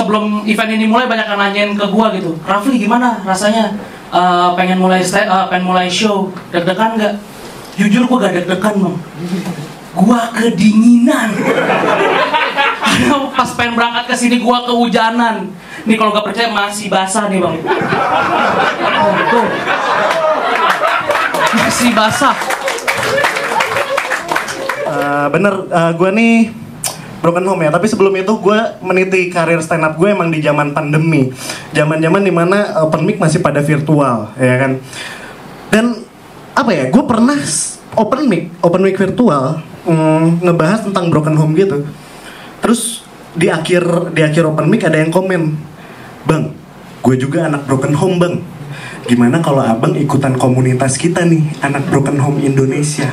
sebelum event ini mulai banyak yang nanyain ke gua gitu. Rafli gimana rasanya? Eh, pengen mulai sta- eh, pengen mulai show deg-degan nggak? Jujur gua gak deg-degan bang. Gua kedinginan. Pas pengen berangkat ke sini gua kehujanan. Nih kalau gak percaya masih basah nih bang. Tuh. Masih basah. Eh, bener, gue nih broken home ya. Tapi sebelum itu gue meniti karir stand up gue emang di zaman pandemi, zaman-zaman di mana open mic masih pada virtual, ya kan. Dan apa ya? Gue pernah open mic, open mic virtual mm, ngebahas tentang broken home gitu. Terus di akhir di akhir open mic ada yang komen, bang, gue juga anak broken home bang. Gimana kalau abang ikutan komunitas kita nih, anak broken home Indonesia?